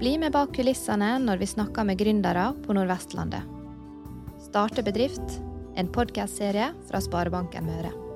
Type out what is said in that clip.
Bli med bak kulissene når vi snakker med gründere på Nordvestlandet. Starte bedrift, en podkastserie fra Sparebanken Møre.